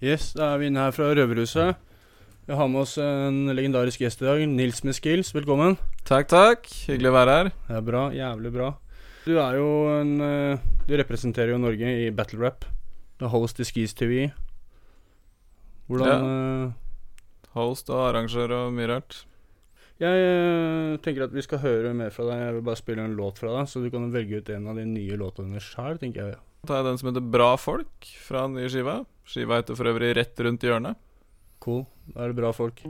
Yes, da er vi inne her fra Røverhuset. Vi har med oss en legendarisk gjest i dag. Nils med skills, velkommen. Takk, takk. Hyggelig å være her. Det er bra. Jævlig bra. Du er jo en eh, Du representerer jo Norge i battle rap. Du er host i Skis TV. Hvordan ja. Host og arrangør og mye rart. Jeg eh, tenker at vi skal høre mer fra deg. Jeg vil bare spille en låt fra deg, så du kan velge ut en av de nye låtene sjøl, tenker jeg. Tar jeg den som heter Bra folk, fra den nye skiva. Skiva heter for øvrig Rett rundt hjørnet. Cool. Da er det bra folk.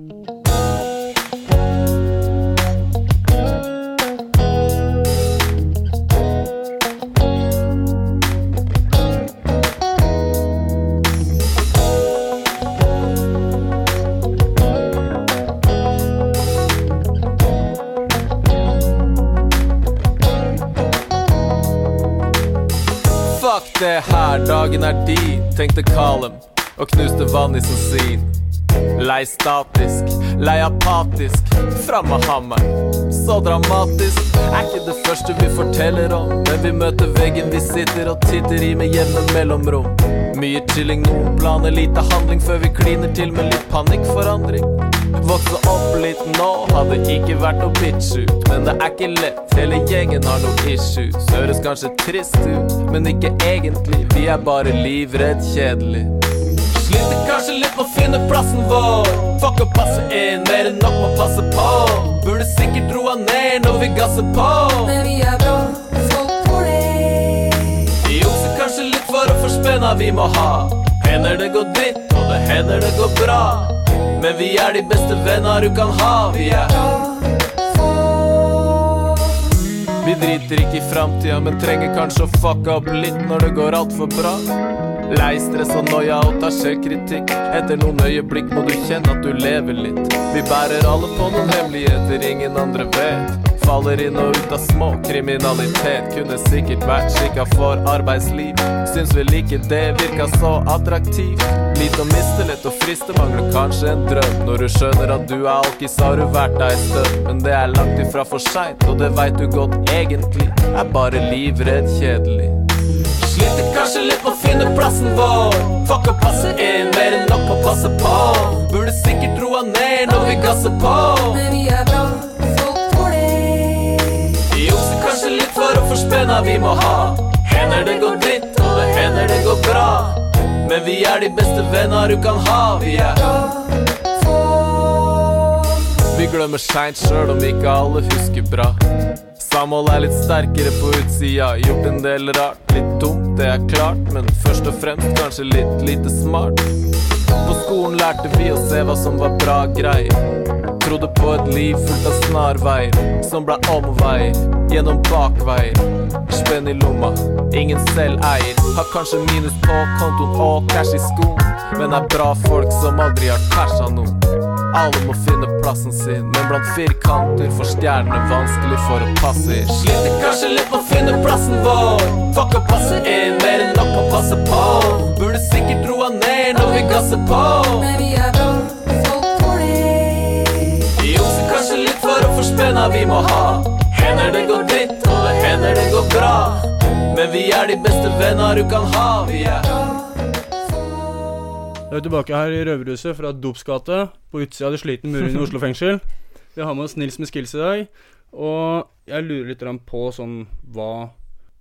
Tenkte Kalem og knuste vann i sin. Lei statisk, lei apatisk, fram med hammeren. Så dramatisk er ikke det første vi forteller om. Men vi møter veggen vi sitter og titter i med jevne mellomrom. Mye chilling, noen planer, lite handling før vi kliner til med litt panikkforandring. Vokse opp litt nå hadde ikke vært noe bitch ut. Men det er ikke lett, hele gjengen har noe issues. Høres kanskje trist ut, men ikke egentlig. Vi er bare livredd kjedelig. Sliter kanskje litt med å finne plassen vår. Fuck å passe inn, mer enn nok må passe på. Burde sikkert roa ned når vi gasser på. Men vi er bra folk for det. Vi jukser kanskje litt for å få spenna vi må ha. Hender det går dritt, og det hender det går bra. Men vi er de beste venner du kan ha. Vi er Vi driter ikke i framtida, men trenger kanskje å fucke opp litt når det går altfor bra. Lei stress og noia og tar selvkritikk. Etter noen øyeblikk må du kjenne at du lever litt. Vi bærer alle på noen hemmeligheter ingen andre vet. Faller inn og ut av små kriminalitet. Kunne sikkert vært skikka for arbeidsliv. Syns vel ikke det virka så attraktivt. Lite å miste, lett å friste, mangler kanskje en drøm. Når du skjønner at du er alkis, har du vært der en stund. Men det er langt ifra for seint, og det veit du godt egentlig. Er bare livredd kjedelig. Sliter kanskje litt på å finne plassen vår. Fuck å passe inn, mer enn nok å passe på. Burde sikkert roa ned når vi gasser på. Men vi er bra spenna vi må ha. Hender det går dritt, og det hender det går bra. Men vi er de beste venner du kan ha. Vi er Vi glemmer seint sjøl om ikke alle husker bra. Samhold er litt sterkere på utsida. Gjort en del rart, litt dumt, det er klart. Men først og fremst kanskje litt lite smart. På skolen lærte vi å se hva som var bra greier. Trodde på et liv fullt av snarveier, som ble omveier gjennom bakveier. Spenn i lomma, ingen selv eier. Har kanskje minus på kontoen og cash i skoen, men er bra folk som aldri har casha noen. Alle må finne plassen sin, men blant firkanter får stjernene vanskelig for å passe inn. Sliter kanskje litt med å finne plassen vår. Fuck å passe inn, mer enn nok å passe på. Burde sikkert roa ned når vi gasser på. Men vi er for spenna vi må ha. Hender det går dritt, og det hender det går bra. Men vi er de beste venner du kan ha. Vi er Da er vi tilbake her i Røverhuset fra Dops gate, på utsida av de slitne murene i Oslo fengsel. Vi har med oss Nils med skills i dag, og jeg lurer litt på sånn hva,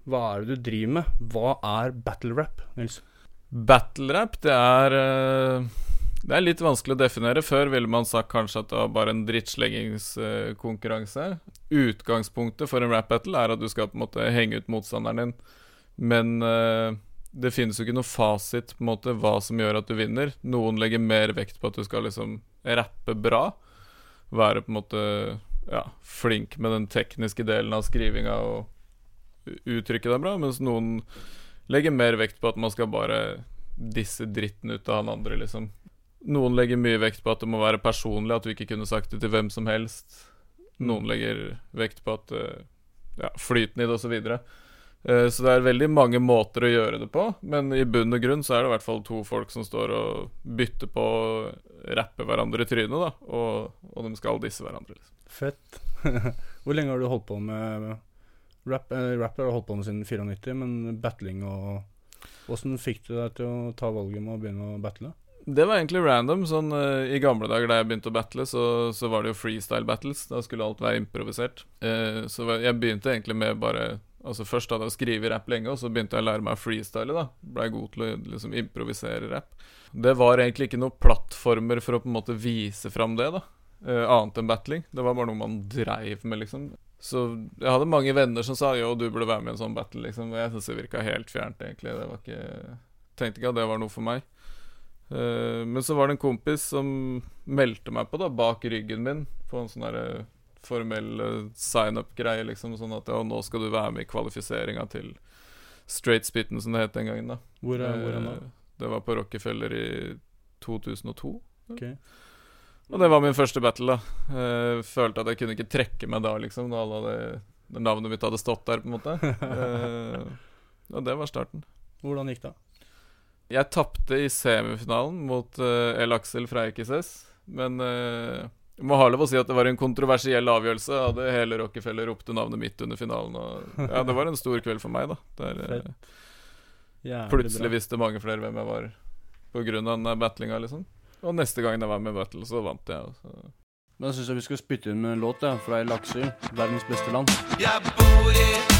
hva er det du driver med? Hva er battle rap, Nils? Battle rap, det er eh, Det er litt vanskelig å definere. Før ville man sagt kanskje at det var bare en drittsleggingskonkurranse. Utgangspunktet for en rap battle er at du skal på en måte henge ut motstanderen din. Men uh, det finnes jo ikke noe fasit på en måte hva som gjør at du vinner. Noen legger mer vekt på at du skal liksom rappe bra. Være på en måte ja, flink med den tekniske delen av skrivinga og uttrykke deg bra, mens noen legger mer vekt på at man skal bare disse dritten ut av han andre, liksom. Noen legger mye vekt på at det må være personlig, at du ikke kunne sagt det til hvem som helst. Noen legger vekt på at eh, ja, flyten i det, osv. Uh, så det er veldig mange måter å gjøre det på, men i bunn og grunn så er det i hvert fall to folk som står og bytter på å rappe hverandre i trynet, da, og, og de skal disse hverandre. Liksom. Fett. Hvor lenge har du holdt på med rap? Eh, rap har du holdt på med siden 94, men battling og Åssen fikk du deg til å ta valget med å begynne å battle? Det var egentlig random. Sånn uh, I gamle dager da jeg begynte å battle, så, så var det jo freestyle battles. Da skulle alt være improvisert. Uh, så jeg begynte egentlig med bare Altså Først hadde jeg skrevet rapp lenge, og så begynte jeg å lære meg å freestyle. da Blei god til å liksom improvisere rapp. Det var egentlig ikke noen plattformer for å på en måte vise fram det, da. Uh, annet enn battling. Det var bare noe man dreiv med, liksom. Så jeg hadde mange venner som sa jo, du burde være med i en sånn battle, liksom. Og jeg syntes det virka helt fjernt, egentlig. Det var ikke Tenkte ikke at det var noe for meg. Eh, men så var det en kompis som meldte meg på, da, bak ryggen min, på en sånn derre formell eh, sign-up-greie, liksom. Sånn at ja, nå skal du være med i kvalifiseringa til Straight Spitten, som det het den gangen, da. Hvor er hvor er da? Eh, Det var på Rockefeller i 2002. Ok. Og det var min første battle, da. Jeg følte at jeg kunne ikke trekke meg da, liksom, Da hadde navnet mitt hadde stått der, på en måte. Og det var starten. Hvordan gikk det? Jeg tapte i semifinalen mot uh, El Aksel fra XS, men uh, må ha lov å si at det var en kontroversiell avgjørelse. Jeg hadde hele Rockefeller ropte navnet mitt under finalen. Og, ja, det var en stor kveld for meg, da. Der uh, plutselig visste mange flere hvem jeg var av den battlinga, liksom. Og neste gang jeg var med i battle, så vant jeg. og Men jeg syns vi skal spytte inn med en låt ja, fra Aksel, verdens beste land. Jeg bor i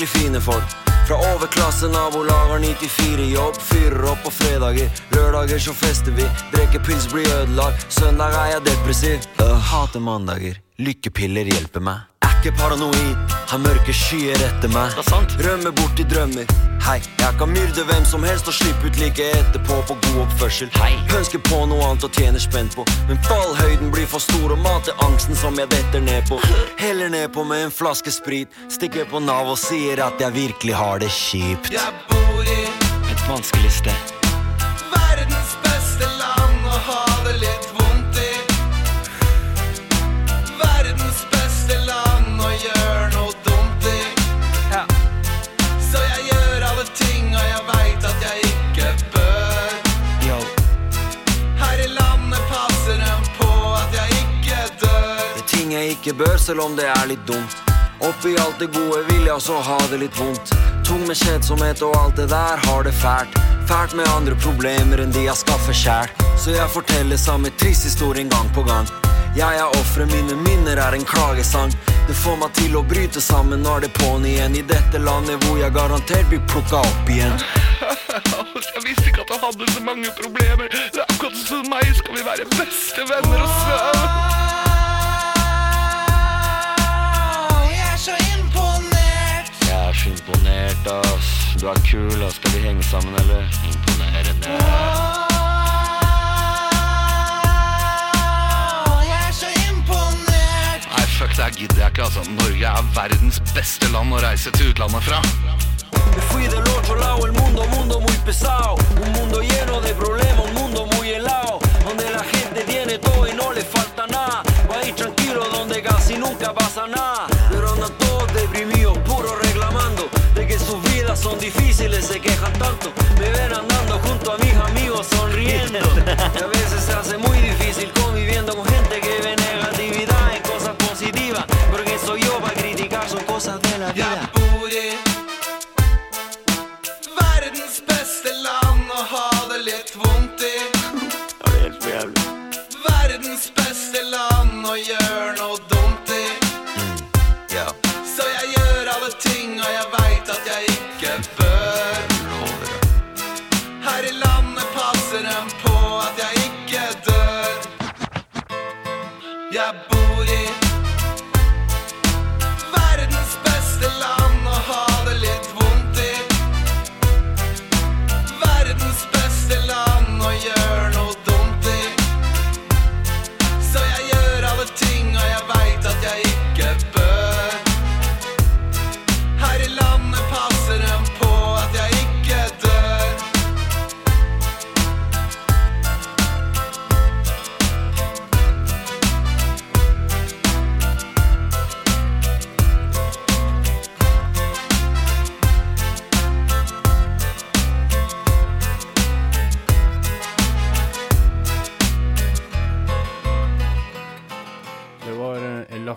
skikkelig fine folk. Fra overklasse, nabolag har 94 jobb. Fyrer opp på fredager. Lørdager så fester vi. Drikker pils, blir ødelagt. Søndag er jeg depressiv. Øh, hater mandager. Lykkepiller hjelper meg. Ikke paranoid. Har mørke skyer etter meg. Rømmer bort i drømmer. Hei, jeg kan myrde hvem som helst og slippe ut like etterpå på god oppførsel. Hei, Ønsker på noe annet og tjener spent på. Men fallhøyden blir for stor og mater angsten som jeg detter ned på. Heller ned på med en flaske sprit. Stikker på Nav og sier at jeg virkelig har det kjipt. Jeg bor i Et vanskelig sted. Ting jeg ikke bør, selv om det er litt dumt. Oppi alt det gode vil jeg også ha det litt vondt. Tung med kjedsomhet og alt det der har det fælt. Fælt med andre problemer enn de jeg skaffer sjæl. Så jeg forteller samme trist historien gang på gang. Jeg er offeret, mine minner er en klagesang. Det får meg til å bryte sammen når det på'n igjen. I dette landet hvor jeg garantert blir plukka opp igjen. Jeg visste ikke at jeg hadde så mange problemer. Det er akkurat som meg, skal vi være beste venner og søv. Imponert. Så imponert, ass. Du er kul, ass. Skal vi henge sammen, eller? Imponerende. Er fuck, det her gidder jeg ikke, altså. Norge er verdens beste land å reise til utlandet fra. Nunca pasa nada. Son difíciles, se quejan tanto. Me ven andando junto a mis amigos sonriendo. A veces se hace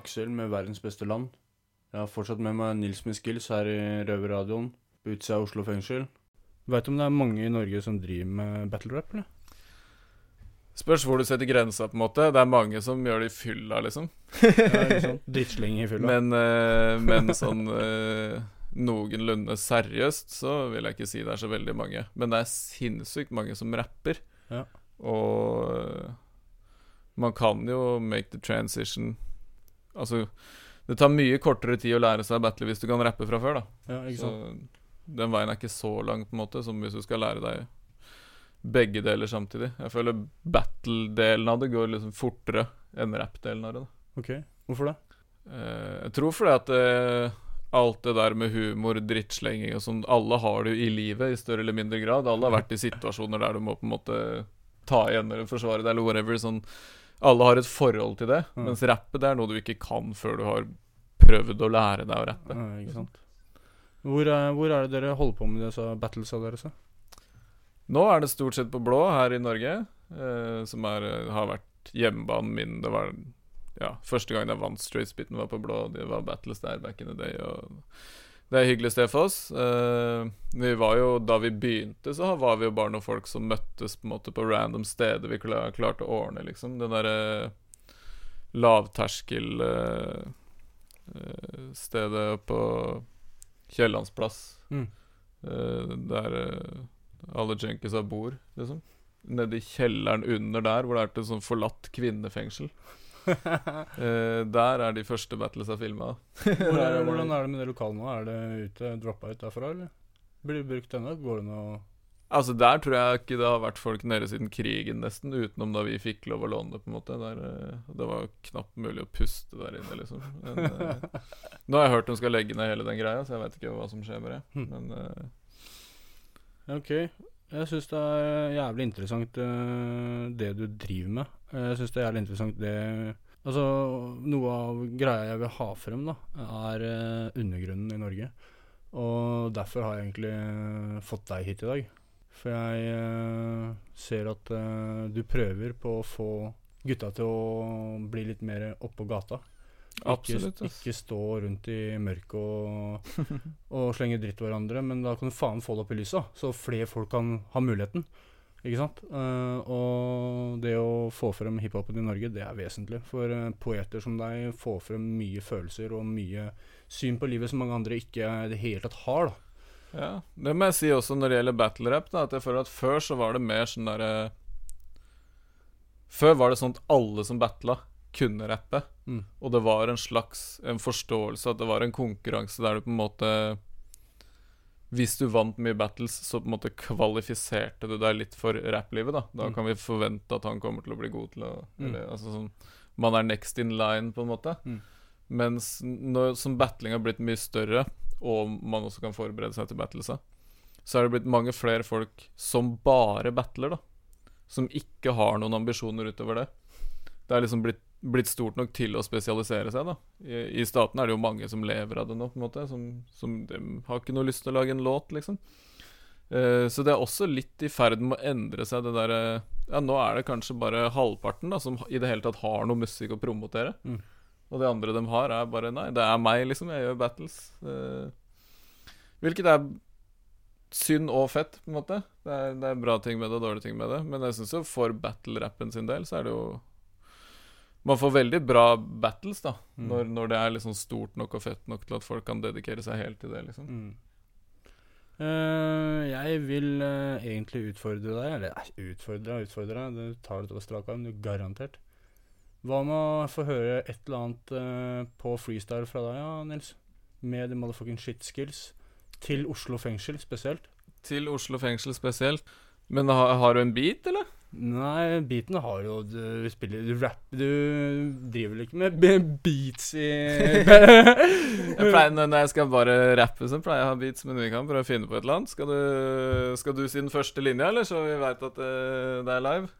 fengsel med verdens beste land. Jeg har fortsatt med meg Nils med skills her i Røverradioen på utsida av Oslo fengsel. Veit du om det er mange i Norge som driver med battle rap, eller? Spørs hvor du setter grensa, på en måte. Det er mange som gjør det i fylla, liksom. Sant? Drittsleng i fylla. Men, uh, men sånn uh, noenlunde seriøst så vil jeg ikke si det er så veldig mange. Men det er sinnssykt mange som rapper. Ja. Og uh, man kan jo make the transition Altså, det tar mye kortere tid å lære seg battle hvis du kan rappe fra før, da. ja, Så den veien er ikke så lang, på en måte, som hvis du skal lære deg begge deler samtidig. Jeg føler battle-delen av det går liksom fortere enn rap-delen av det. da Ok, hvorfor det? Eh, jeg tror fordi at eh, alt det der med humor, drittslenging og sånn Alle har det jo i livet i større eller mindre grad. Alle har vært i situasjoner der du må på en måte ta igjen eller forsvare deg eller whatever. Sånn Alle har et forhold til det. Mm. Mens rappe det er noe du ikke kan før du har prøvd å lære deg å rappe. Ja, ikke sant? Hvor hvor er det dere holder på med disse battlesa deres? Nå er det stort sett på blå her i Norge, eh, som er, har vært hjemmebanen min. Det var ja, første gang jeg vant Straight Spitten var på blå. Det var battles der back in the day. Og det er et hyggelig sted for oss. Eh, vi var jo, Da vi begynte, så var vi jo bare noen folk som møttes på en måte på random steder vi kla- klarte å ordne, liksom. Det derre lavterskel eh, eh, på Kiellandsplass. Mm. Der alle junkiesa bor, liksom. Nede i kjelleren under der, hvor det er et sånn forlatt kvinnefengsel. Eh, der er de første battlesa filma. Hvor er, hvordan er det med det lokalet nå? Er det ute, droppa ut derfra, eller? Blir det brukt ennå? Går det noe Altså Der tror jeg ikke det har vært folk nede siden krigen, nesten. Utenom da vi fikk lov å låne det, på en måte. Der, eh, det var knapt mulig å puste der inne, liksom. Men, eh, nå har jeg hørt de skal legge ned hele den greia, så jeg vet ikke hva som skjer med det. Hm. Men uh... Ok. Jeg syns det er jævlig interessant det du driver med. Eh, Jeg syns det er jævlig interessant det Altså, noe av greia jeg vil ha frem, da, er eh, undergrunnen i Norge. Og derfor har jeg egentlig eh, fått deg hit i dag. For jeg ser at du prøver på å få gutta til å bli litt mer oppå gata. absolutt. Ikke, ikke stå rundt i mørket og, og slenge dritt hverandre, men da kan du faen få det opp i lyset, så flere folk kan ha muligheten. Ikke sant? Uh, og det å få frem hiphopen i Norge, det er vesentlig. For uh, poeter som deg får frem mye følelser og mye syn på livet som mange andre ikke i det hele tatt har. da. Ja, Det må jeg si også når det gjelder battle rap. Da, at jeg føler at Før så var det mer sånn derre Før var det sånn at alle som battla, kunne rappe. Mm. Og det var en slags En forståelse at det var en konkurranse der du på en måte Hvis du vant mye battles, så på en måte kvalifiserte du deg litt for rapplivet. Da Da Mm. kan vi forvente at han kommer til å bli god til å Mm. altså sånn, Man er next in line, på en måte. Mm. Mens når, som battling har blitt mye større, og man også kan forberede seg til battlesa, så er det blitt mange flere folk som bare battler, da. Som ikke har noen ambisjoner utover det. Det er liksom blitt, blitt stort nok til å spesialisere seg, da. I, I staten er det jo mange som lever av det nå, på en måte. Som, som de har ikke noe lyst til å lage en låt, liksom. Eh, så det er også litt i ferd med å endre seg, det derre Ja, nå er det kanskje bare halvparten da som i det hele tatt har noe musikk å promotere. Mm. Og det andre de har, er bare Nei, det er meg, liksom. Jeg gjør battles. Eh, hvilket er synd og fett, på en måte. Det er, det er bra ting med det og dårlige ting med det. Men jeg syns jo for battle-rappen sin del, så er det jo Man får veldig bra battles, da. Mm. Når, når det er liksom stort nok og fett nok til at folk kan dedikere seg helt til det, liksom. Mm. Uh, jeg vil uh, egentlig utfordre deg Eller utfordre deg, utfordre deg. Du tar det til å strak arm, du garantert. Hva med å få høre et eller annet eh, på freestyle fra deg, ja, Nils? Med the motherfucking shit skills. Til Oslo fengsel spesielt. Til Oslo fengsel spesielt. Men har, har du en beat, eller? Nei, beaten har jo Du spiller Du rap Du driver vel ikke med beats i Jeg pleier, når jeg skal bare rappe, så pleier jeg å ha beats, men vi kan prøve å finne på et eller annet. Skal du, skal du si den første linja, eller så vi veit at eh, det er live?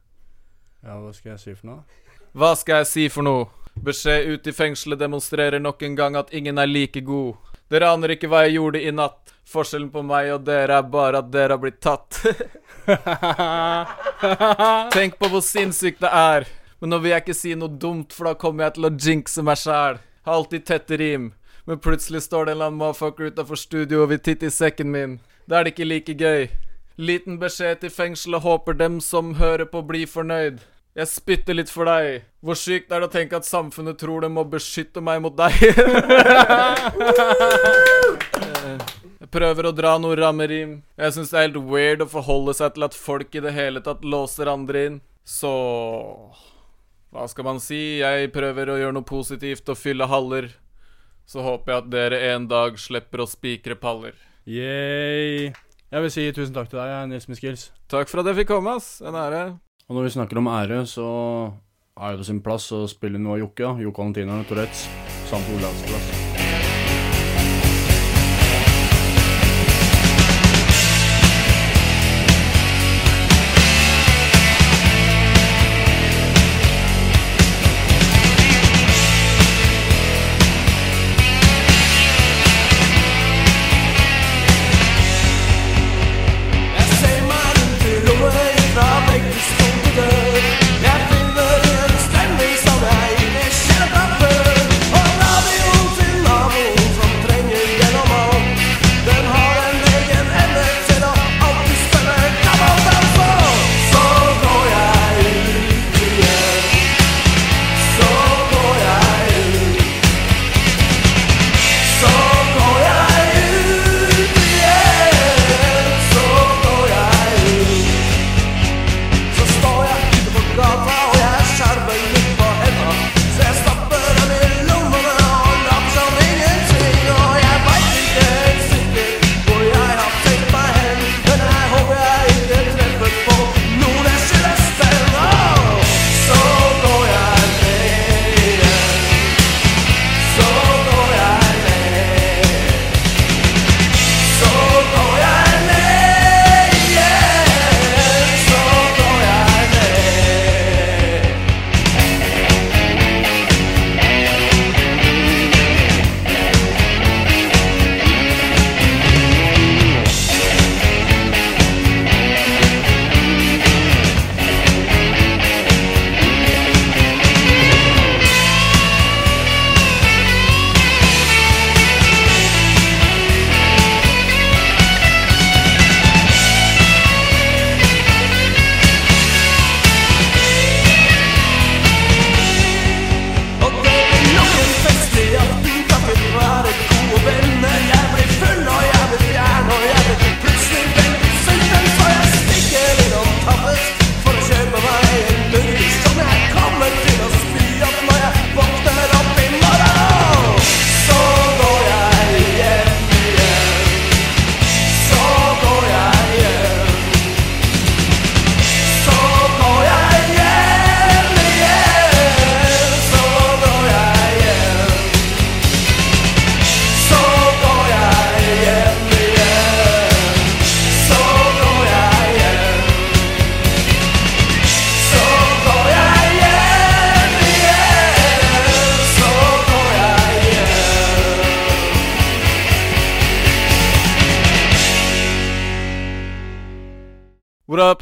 Ja, hva skal jeg si for noe? Hva skal jeg si for noe? Beskjed ut i fengselet demonstrerer nok en gang at ingen er like god. Dere aner ikke hva jeg gjorde i natt. Forskjellen på meg og dere er bare at dere har blitt tatt. Tenk på hvor sinnssykt det er. Men nå vil jeg ikke si noe dumt, for da kommer jeg til å jinxe meg sjæl. Har alltid tette rim. Men plutselig står det en eller annen motherfucker utafor studio og vil titte i sekken min. Da er det ikke like gøy. Liten beskjed til fengselet, håper dem som hører på, blir fornøyd. Jeg spytter litt for deg. Hvor sykt er det å tenke at samfunnet tror det må beskytte meg mot deg? Prøver å dra noe rammerim. Jeg syns det er helt weird å forholde seg til at folk i det hele tatt låser andre inn. Så Hva skal man si? Jeg prøver å gjøre noe positivt og fylle haller. Så håper jeg at dere en dag slipper å spikre paller. Yay. Jeg vil si tusen takk til deg, Nils Miskils. Takk for at jeg fikk komme, ass. En ære. Og når vi snakker om ære, så er det på sin plass å spille noe av Jokke. Jokke Valentina, Tourettes samt Olavs plass.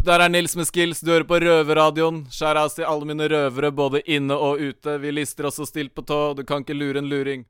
Der er Nils med skills, du hører på Røverradioen. Skjær av til alle mine røvere både inne og ute. Vi lister oss og stilt på tå, du kan ikke lure en luring.